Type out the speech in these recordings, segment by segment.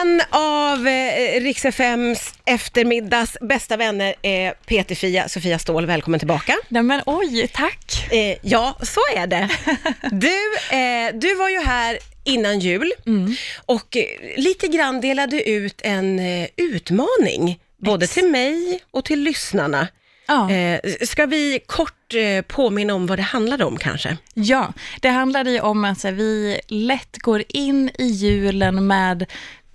En av eh, Rix FMs eftermiddags bästa vänner är Peter-Fia, Sofia Ståhl, välkommen tillbaka. Nej men oj, tack! Eh, ja, så är det. Du, eh, du var ju här innan jul och eh, lite grann delade ut en eh, utmaning, både Ex. till mig och till lyssnarna. Ja. Eh, ska vi kort eh, påminna om vad det handlade om kanske? ja, det handlade ju om att så vi lätt går in i julen med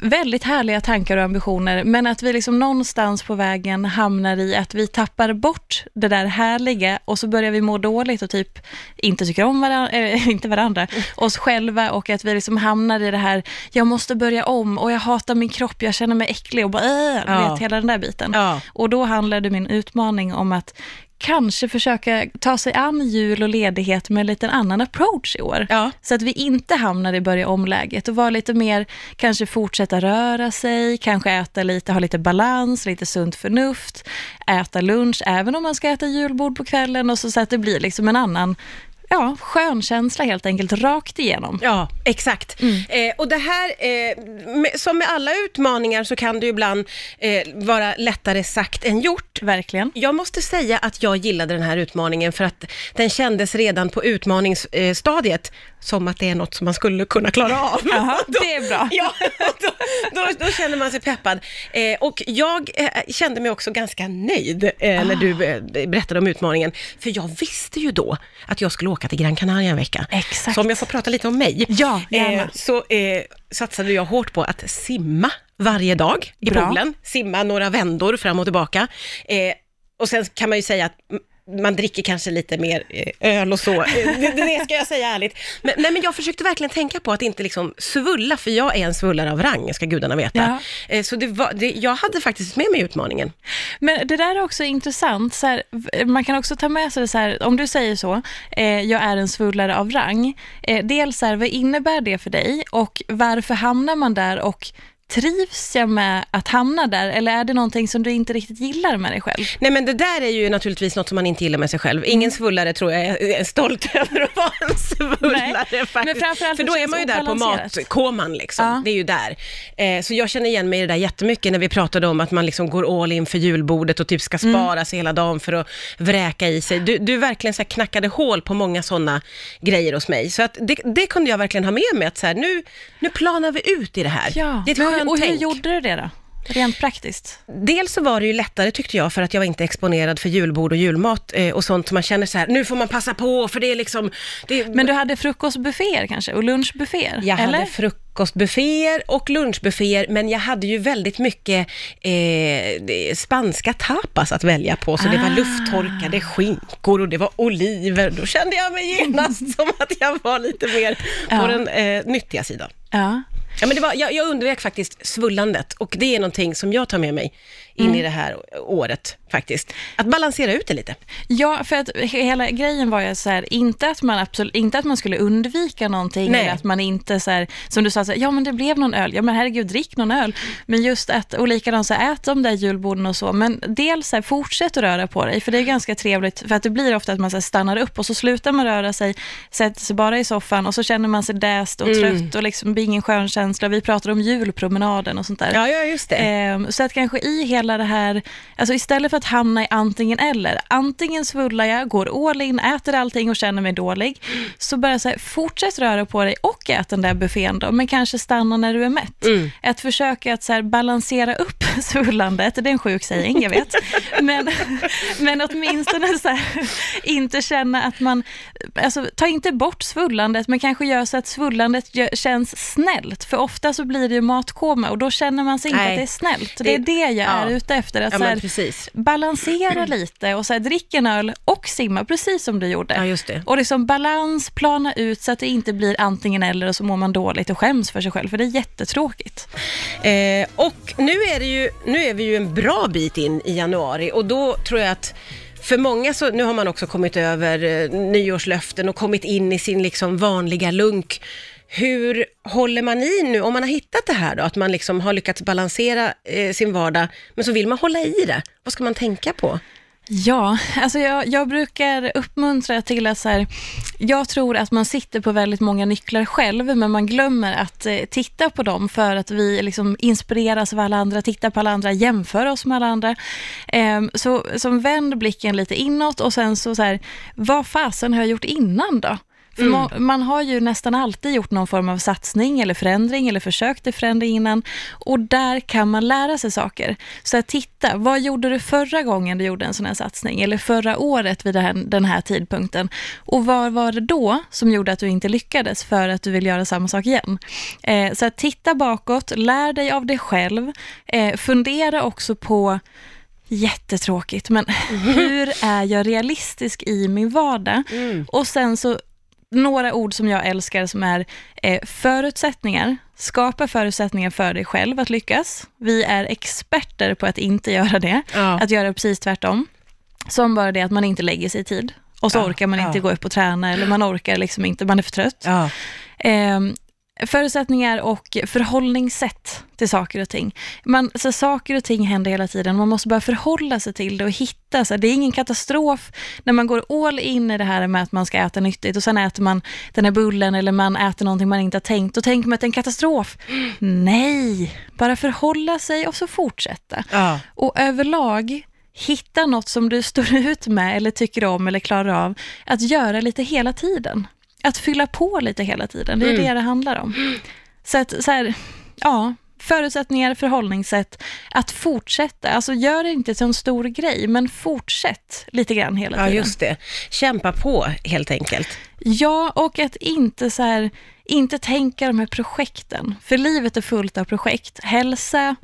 väldigt härliga tankar och ambitioner, men att vi liksom någonstans på vägen hamnar i att vi tappar bort det där härliga och så börjar vi må dåligt och typ inte tycker om varandra, äh, inte varandra, oss själva och att vi liksom hamnar i det här, jag måste börja om och jag hatar min kropp, jag känner mig äcklig och bara, äh, Ja. vet, hela den där biten. Ja. Och då handlade min utmaning om att kanske försöka ta sig an jul och ledighet med en liten annan approach i år. Ja. Så att vi inte hamnar i börja om-läget och vara lite mer, kanske fortsätta röra sig, kanske äta lite, ha lite balans, lite sunt förnuft, äta lunch, även om man ska äta julbord på kvällen och så, så att det blir liksom en annan, ja, skön känsla helt enkelt, rakt igenom. Ja, exakt. Eh, och det här, eh, med, som med alla utmaningar så kan det ibland eh, vara lättare sagt än gjort. Verkligen. Jag måste säga att jag gillade den här utmaningen för att den kändes redan på utmaningsstadiet som att det är något som man skulle kunna klara av. Jaha, Då- det är bra. Ja, då, då, då känner man sig peppad. Eh, och jag eh, kände mig också ganska nöjd eh, när du eh, berättade om utmaningen. För jag visste ju då att jag skulle åka till Gran Canaria en vecka. Exakt. Så om jag får prata lite om mig. Ja. Eh, så eh, satsade jag hårt på att simma varje dag i Bra. poolen. Simma några vändor fram och tillbaka. Eh, och sen kan man ju säga att man dricker kanske lite mer eh, öl och så. Eh, det, det ska jag säga ärligt. Men, nej, men jag försökte verkligen tänka på att inte liksom svulla, för jag är en svullare av rang, ska gudarna veta. Ja. Eh, så det var, det, jag hade faktiskt med mig utmaningen. Men det där är också intressant. Så här, man kan också ta med sig det så här, om du säger så, eh, jag är en svullare av rang. Eh, dels så här, vad innebär det för dig och varför hamnar man där och trivs jag med att hamna där eller är det någonting som du inte riktigt gillar med dig själv? Nej men det där är ju naturligtvis något som man inte gillar med sig själv. Ingen svullare tror jag är, stolt över att vara en svullare Nej, faktiskt. För då är man ju där på matkoman liksom. Ja. Det är ju där. Eh, så jag känner igen mig i det där jättemycket när vi pratade om att man liksom går all in för julbordet och typ ska Mm. spara sig hela dagen för att vräka i sig. Du, du verkligen så här knackade hål på många sådana grejer hos mig. Så att det, det kunde jag verkligen ha med mig att så här, nu, nu planar vi ut i det här. Ja, det är skönt och hur gjorde du det då? Rent praktiskt? Dels så var det ju lättare tyckte jag för att jag var inte exponerad för julbord och julmat eh, och sånt som man känner så här, nu får man passa på för det är liksom... Det, Men du hade frukostbufféer kanske och lunchbufféer? jag eller? hade frukostbufféer och lunchbufféer, men jag hade ju väldigt mycket eh, spanska tapas att välja på, så det var Ah. lufttorkade skinkor och det var oliver. Då kände jag mig genast som att jag var lite mer på Ja. den eh, nyttiga sidan. Ja. Ja, men det var, jag, jag undvek faktiskt svullandet och det är någonting som jag tar med mig in Mm. i det här året faktiskt. Att balansera ut det lite. Ja, för att he- hela grejen var ju så här, inte att man absolut, inte att man skulle undvika någonting, Nej. eller att man inte så här, som du sa, så här, ja men det blev någon öl, ja men herregud, drick någon öl. Men just att, och likadant så här, ät de där julborden och så, men dels så här, fortsätt att röra på dig, för det är ganska trevligt, för att det blir ofta att man så här, stannar upp och så slutar man röra sig, sätter sig bara i soffan och så känner man sig däst och trött och liksom blir ingen skön känsla. Vi pratar om julpromenaden och sånt där. Ja, ja just det. Ehm, så att kanske i hela det här, alltså istället för att hamna i antingen eller, antingen svullar jag, går all in, äter allting och känner mig dålig, så bara så här, fortsätt röra på dig och ät den där buffén då, men kanske stanna när du är mätt. Att försöka att så här, balansera upp svullandet, det är en sjuk saying, jag vet, men, men åtminstone så här, inte känna att man, alltså ta inte bort svullandet, men kanske gör så att svullandet känns snällt, för ofta så blir det ju matkoma och då känner man sig inte Nej. att det är snällt. Det är Det- det jag är ja. Ute efter, att Ja, så här, balansera lite och så här, drick en öl och simma, precis som du gjorde. Ja, just det. Och liksom balans, plana ut så att det inte blir antingen eller och så mår man dåligt och skäms för sig själv, för det är jättetråkigt. Eh, och nu är, det ju, nu är vi ju en bra bit in i januari och då tror jag att för många så, nu har man också kommit över eh, nyårslöften och kommit in i sin liksom vanliga lunk. Hur håller man i nu, om man har hittat det här då, att man liksom har lyckats balansera eh, sin vardag, men så vill man hålla i det, vad ska man tänka på? Ja, alltså jag, jag brukar uppmuntra till att så här, jag tror att man sitter på väldigt många nycklar själv, men man glömmer att eh, titta på dem för att vi liksom inspireras av alla andra, tittar på alla andra, jämför oss med alla andra. Eh, så så vänd blicken lite inåt och sen så, så här, vad fasen har jag gjort innan då? För Mm. man, man har ju nästan alltid gjort någon form av satsning eller förändring eller försökt till förändring innan och där kan man lära sig saker. Så att titta, vad gjorde du förra gången du gjorde en sån här satsning eller förra året vid den här, den här tidpunkten och vad var det då som gjorde att du inte lyckades för att du vill göra samma sak igen? Eh, så att titta bakåt, lär dig av dig själv, eh, fundera också på Jättetråkigt, men hur är jag realistisk i min vardag? Och sen så några ord som jag älskar som är eh, förutsättningar. Skapa förutsättningar för dig själv att lyckas. Vi är experter på att inte göra det, Ja. att göra precis tvärtom. Som bara det att man inte lägger sig i tid. Och så Ja, orkar man inte gå upp och träna eller man orkar liksom inte, man är för trött. Eh, förutsättningar och förhållningssätt till saker och ting. Man, så saker och ting händer hela tiden, man måste bara förhålla sig till det och hitta. Så det är ingen katastrof när man går all in i det här med att man ska äta nyttigt och sen äter man den här bullen eller man äter någonting man inte har tänkt. Då tänker man att det är en katastrof. Nej, bara förhålla sig och så fortsätta. Ja. Och överlag, hitta något som du står ut med eller tycker om eller klarar av att göra lite hela tiden. Att fylla på lite hela tiden, det är det det handlar om. Så att, så här, ja, förutsättningar, förhållningssätt, att fortsätta. Alltså gör det inte till en stor grej, men fortsätt lite grann hela ja, tiden. just det. Kämpa på helt enkelt. Ja, och att inte så här, inte tänka de här projekten. För livet är fullt av projekt. Hälsa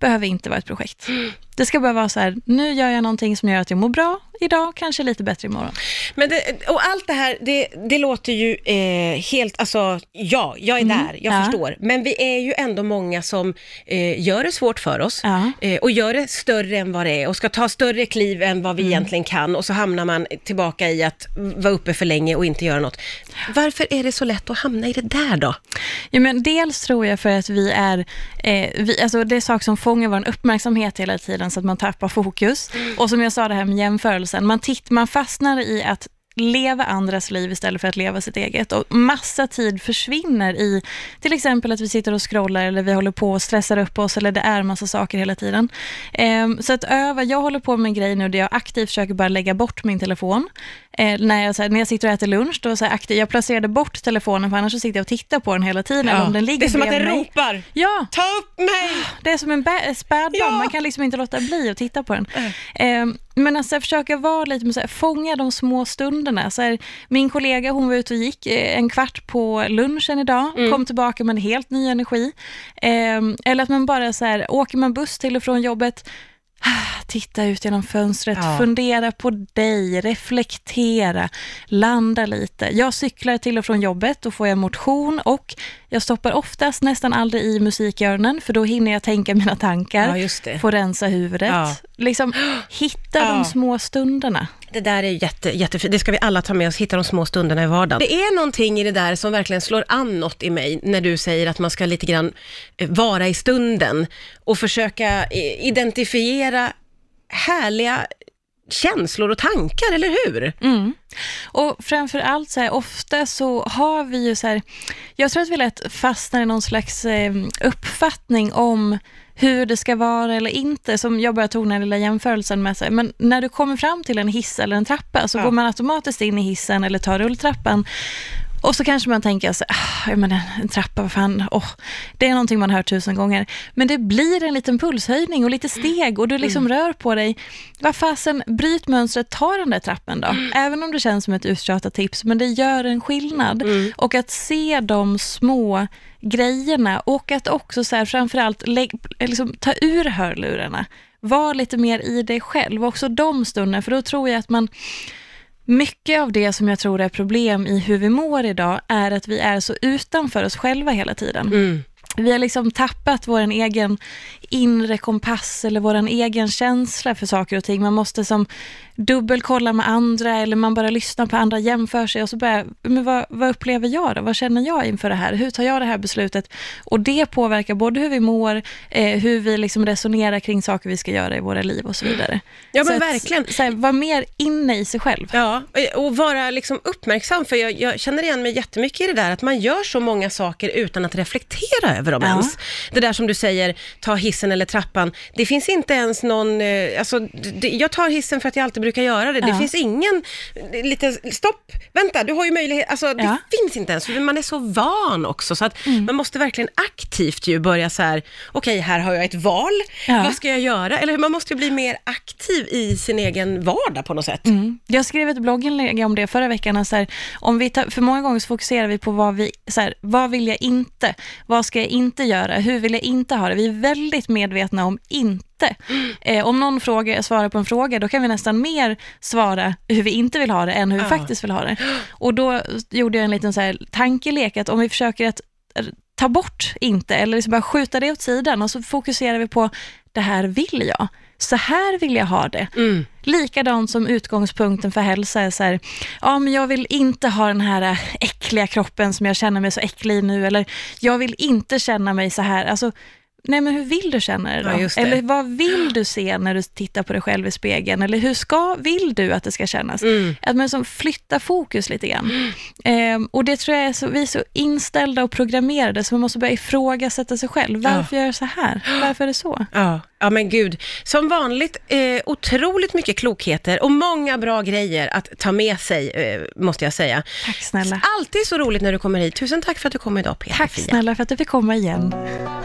behöver inte vara ett projekt. Det ska bara vara så här, nu gör jag någonting som gör att jag mår bra idag, kanske lite bättre imorgon. Men det, och allt det här, det, det låter ju eh, helt, alltså ja, jag är där, jag ja. förstår. Men vi är ju ändå många som eh, gör det svårt för oss Ja. eh, och gör det större än vad det är och ska ta större kliv än vad vi egentligen kan och så hamnar man tillbaka i att vara uppe för länge och inte göra något. Varför är det så lätt att hamna i det där då? Ja, men dels tror jag för att vi är, eh, vi, alltså det är saker som fångar vår uppmärksamhet hela tiden så att man tappar fokus. Och som jag sa det här med jämförelsen, man, titt, man fastnar i att leva andras liv istället för att leva sitt eget. Och massa tid försvinner i till exempel att vi sitter och scrollar eller vi håller på och stressar upp oss eller det är massa saker hela tiden. Ehm, så att öva, jag håller på med en grej nu där jag aktivt försöker bara lägga bort min telefon. Eh, när, jag, så här, när jag sitter och äter lunch, då så här, aktivt, jag placerade bort telefonen för annars så sitter jag och tittar på den hela tiden. Eller om den ligger det är som att mig. ropar, Ja, ta upp mig! det är som en bä- spädbarn, Ja. man kan liksom inte låta bli att titta på den. Ehm, men alltså försöka vara lite så här, fånga de små stunderna. Så här, min kollega hon var ute och gick eh, en kvart på lunchen idag, kom tillbaka med en helt ny energi. Ehm, eller att man bara så här, åker man buss till och från jobbet, ah, titta ut genom fönstret, Ja. fundera på dig, reflektera, landa lite. Jag cyklar till och från jobbet, då får jag motion och jag stoppar oftast nästan aldrig i musik i öronen, för då hinner jag tänka mina tankar, Ja, få rensa huvudet. Ja. Liksom, hitta de små stunderna. Det där är jätte, jättefint. Det ska vi alla ta med oss, hitta de små stunderna i vardagen. Det är någonting i det där som verkligen slår an något i mig, när du säger att man ska lite grann eh, vara i stunden och försöka identifiera härliga känslor och tankar, eller hur? Mm. Och framför allt så här, ofta så har vi ju så här, jag tror att vi lätt fastnar i någon slags eh, uppfattning om hur det ska vara eller inte, som jag bara tog den här lilla jämförelsen med sig. Men när du kommer fram till en hiss eller en trappa så Ja. går man automatiskt in i hissen eller tar rulltrappan. Och så kanske man tänker, så, ah, menar, en trappa, vad fan, åh, det är någonting man hört tusen gånger. Men det blir en liten pulshöjning och lite steg och du liksom rör på dig. Vad fasen, bryt mönstret, ta den där trappen då. Även om det känns som ett uttjatat tips, men det gör en skillnad. Och att se de små grejerna och att också så här, framförallt liksom, ta ur hörlurarna. Var lite mer i dig själv, också de stunderna, för då tror jag att man mycket av det som jag tror är problem i hur vi mår idag är att vi är så utanför oss själva hela tiden. Mm vi har liksom tappat vår egen inre kompass eller vår egen känsla för saker och ting. Man måste som dubbelkolla med andra eller man bara lyssnar på andra, jämför sig och så börjar, men vad, vad upplever jag då? Vad känner jag inför det här? Hur tar jag det här beslutet? Och det påverkar både hur vi mår, eh, hur vi liksom resonerar kring saker vi ska göra i våra liv och så vidare. Ja, men så verkligen. Att, så här, var mer inne i sig själv. Ja, och vara liksom uppmärksam, för jag, jag, känner igen mig jättemycket i det där, att man gör så många saker utan att reflektera över dem Ja. ens. Det där som du säger, ta hissen eller trappan, det finns inte ens någon, eh, alltså, det, jag tar hissen för att jag alltid brukar göra det. Det Ja. finns ingen, eh, lite, stopp, vänta, du har ju möjlighet, alltså det Ja. finns inte ens, för man är så van också, så att Mm. man måste verkligen aktivt ju börja så här, okej, här har jag ett val, vad ska jag göra? Eller man måste ju bli mer aktiv i sin egen vardag på något sätt. Mm. Jag skrev ett blogginlägg om det förra veckan. Så här, om vi tar, för många gånger så fokuserar vi på vad, vi, så här, vad vill jag inte? Vad ska jag inte göra? Hur vill jag inte ha det? Vi är väldigt medvetna om inte. Eh, om någon fråga, svarar på en fråga, då kan vi nästan mer svara hur vi inte vill ha det än hur vi Ja. faktiskt vill ha det. Och då gjorde jag en liten så här, tankelek, att om vi försöker att ta bort inte, eller liksom bara skjuta det åt sidan och så fokuserar vi på det här vill jag. Så här vill jag ha det. Mm. Likadant som utgångspunkten för hälsa är så här, ja men jag vill inte ha den här äckliga kroppen som jag känner mig så äcklig i nu, eller jag vill inte känna mig så här. Alltså, nej men hur vill du känna dig då? Ja. Eller vad vill du se när du tittar på dig själv i spegeln? Eller hur ska, vill du att det ska kännas? Mm. Att man som flyttar fokus lite grann. Ehm, och det tror jag är så, vi är så inställda och programmerade, så man måste börja ifrågasätta sig själv. Varför gör jag så här? Varför är det så? Ja, ja men gud. Som vanligt, eh, otroligt mycket klokheter och många bra grejer att ta med sig, eh, måste jag säga. Tack snälla. Alltid så roligt när du kommer hit. Tusen tack för att du kom idag, Peter Tack snälla för att du fick komma igen.